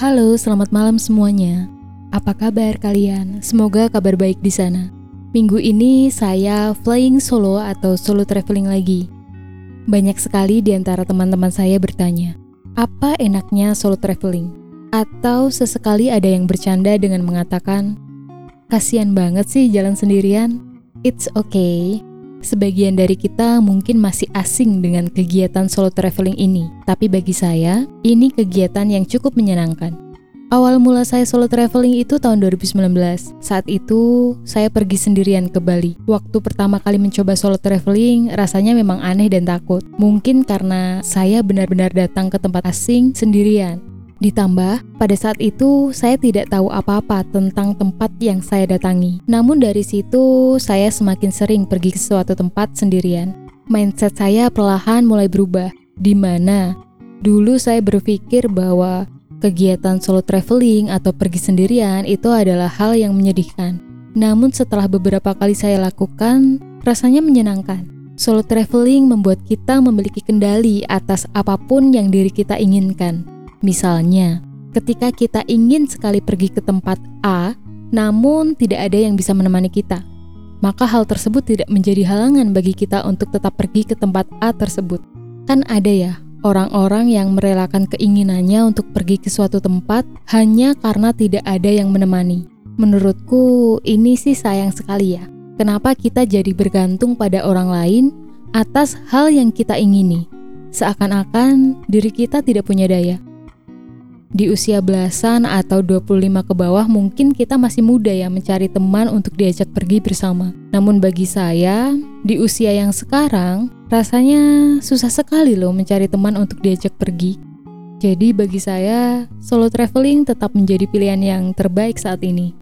Halo, selamat malam semuanya. Apa kabar kalian? Semoga kabar baik di sana. Minggu ini saya flying solo atau solo traveling lagi. Banyak sekali di antara teman-teman saya bertanya, apa enaknya solo traveling? Atau sesekali ada yang bercanda dengan mengatakan, kasihan banget sih jalan sendirian. It's okay, Sebagian dari kita mungkin masih asing dengan kegiatan solo traveling ini, tapi bagi saya, ini kegiatan yang cukup menyenangkan. Awal mula saya solo traveling itu tahun 2019. Saat itu, saya pergi sendirian ke Bali. Waktu pertama kali mencoba solo traveling, rasanya memang aneh dan takut. Mungkin karena saya benar-benar datang ke tempat asing sendirian. Ditambah, pada saat itu saya tidak tahu apa-apa tentang tempat yang saya datangi. Namun dari situ, saya semakin sering pergi ke suatu tempat sendirian. Mindset saya perlahan mulai berubah, di mana dulu saya berpikir bahwa kegiatan solo traveling atau pergi sendirian itu adalah hal yang menyedihkan. Namun setelah beberapa kali saya lakukan, rasanya menyenangkan. Solo traveling membuat kita memiliki kendali atas apa pun yang diri kita inginkan. Misalnya, ketika kita ingin sekali pergi ke tempat A, namun tidak ada yang bisa menemani kita, maka hal tersebut tidak menjadi halangan bagi kita untuk tetap pergi ke tempat A tersebut. Kan ada ya orang-orang yang merelakan keinginannya untuk pergi ke suatu tempat hanya karena tidak ada yang menemani. Menurutku, ini sih sayang sekali ya. Kenapa kita jadi bergantung pada orang lain atas hal yang kita ingini? Seakan-akan diri kita tidak punya daya. Di usia belasan atau 25 ke bawah mungkin kita masih muda ya mencari teman untuk diajak pergi bersama. Namun bagi saya, di usia yang sekarang, rasanya susah sekali loh mencari teman untuk diajak pergi. Jadi bagi saya, solo traveling tetap menjadi pilihan yang terbaik saat ini.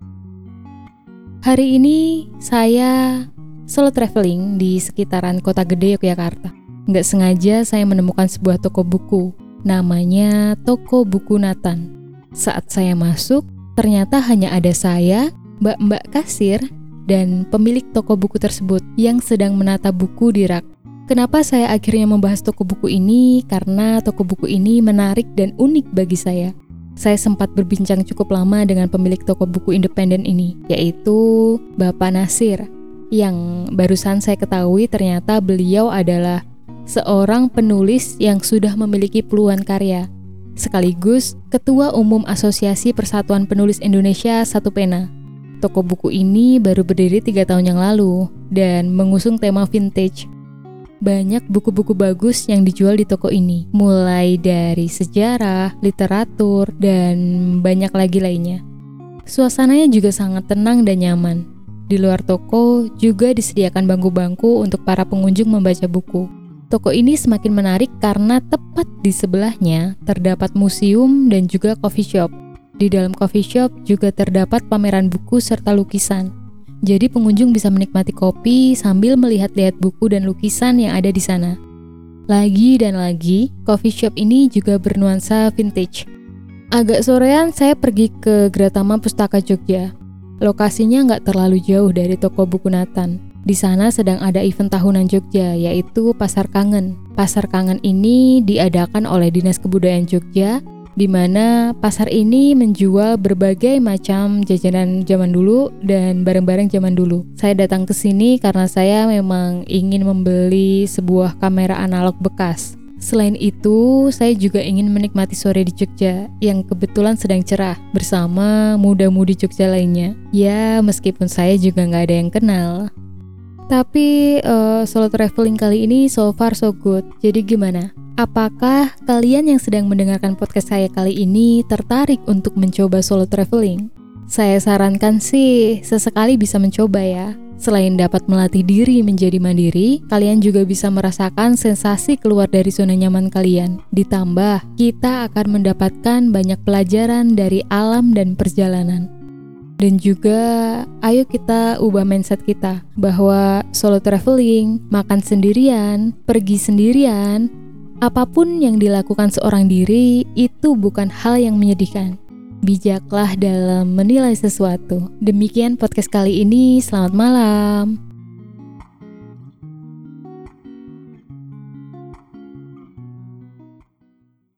Hari ini saya solo traveling di sekitaran kota gede Yogyakarta. Nggak sengaja saya menemukan sebuah toko buku namanya Toko Buku Nathan. Saat saya masuk, ternyata hanya ada saya, mbak-mbak kasir, dan pemilik toko buku tersebut yang sedang menata buku di rak. Kenapa saya akhirnya membahas toko buku ini? Karena toko buku ini menarik dan unik bagi saya. Saya sempat berbincang cukup lama dengan pemilik toko buku independen ini, yaitu Bapak Nasir, yang barusan saya ketahui ternyata beliau adalah seorang penulis yang sudah memiliki puluhan karya, sekaligus Ketua Umum Asosiasi Persatuan Penulis Indonesia Satu Pena. Toko buku ini baru berdiri tiga tahun yang lalu dan mengusung tema vintage. Banyak buku-buku bagus yang dijual di toko ini, mulai dari sejarah, literatur, dan banyak lagi lainnya. Suasananya juga sangat tenang dan nyaman. Di luar toko juga disediakan bangku-bangku untuk para pengunjung membaca buku. Toko ini semakin menarik karena tepat di sebelahnya terdapat museum dan juga coffee shop. Di dalam coffee shop juga terdapat pameran buku serta lukisan. Jadi pengunjung bisa menikmati kopi sambil melihat-lihat buku dan lukisan yang ada di sana. Lagi dan lagi, coffee shop ini juga bernuansa vintage. Agak sorean saya pergi ke Gratama Pustaka Jogja. Lokasinya nggak terlalu jauh dari toko buku Nathan. Di sana sedang ada event tahunan Jogja, yaitu Pasar Kangen. Pasar Kangen ini diadakan oleh Dinas Kebudayaan Jogja, di mana pasar ini menjual berbagai macam jajanan zaman dulu dan barang-barang zaman dulu. Saya datang ke sini karena saya memang ingin membeli sebuah kamera analog bekas. Selain itu, saya juga ingin menikmati sore di Jogja yang kebetulan sedang cerah bersama muda-mudi Jogja lainnya. Ya, meskipun saya juga nggak ada yang kenal. Tapi uh, solo traveling kali ini so far so good. Jadi gimana? Apakah kalian yang sedang mendengarkan podcast saya kali ini tertarik untuk mencoba solo traveling? Saya sarankan sih sesekali bisa mencoba ya. Selain dapat melatih diri menjadi mandiri, kalian juga bisa merasakan sensasi keluar dari zona nyaman kalian. Ditambah, kita akan mendapatkan banyak pelajaran dari alam dan perjalanan. Dan juga ayo kita ubah mindset kita bahwa solo traveling, makan sendirian, pergi sendirian, apa pun yang dilakukan seorang diri itu bukan hal yang menyedihkan. Bijaklah dalam menilai sesuatu. Demikian podcast kali ini. Selamat malam.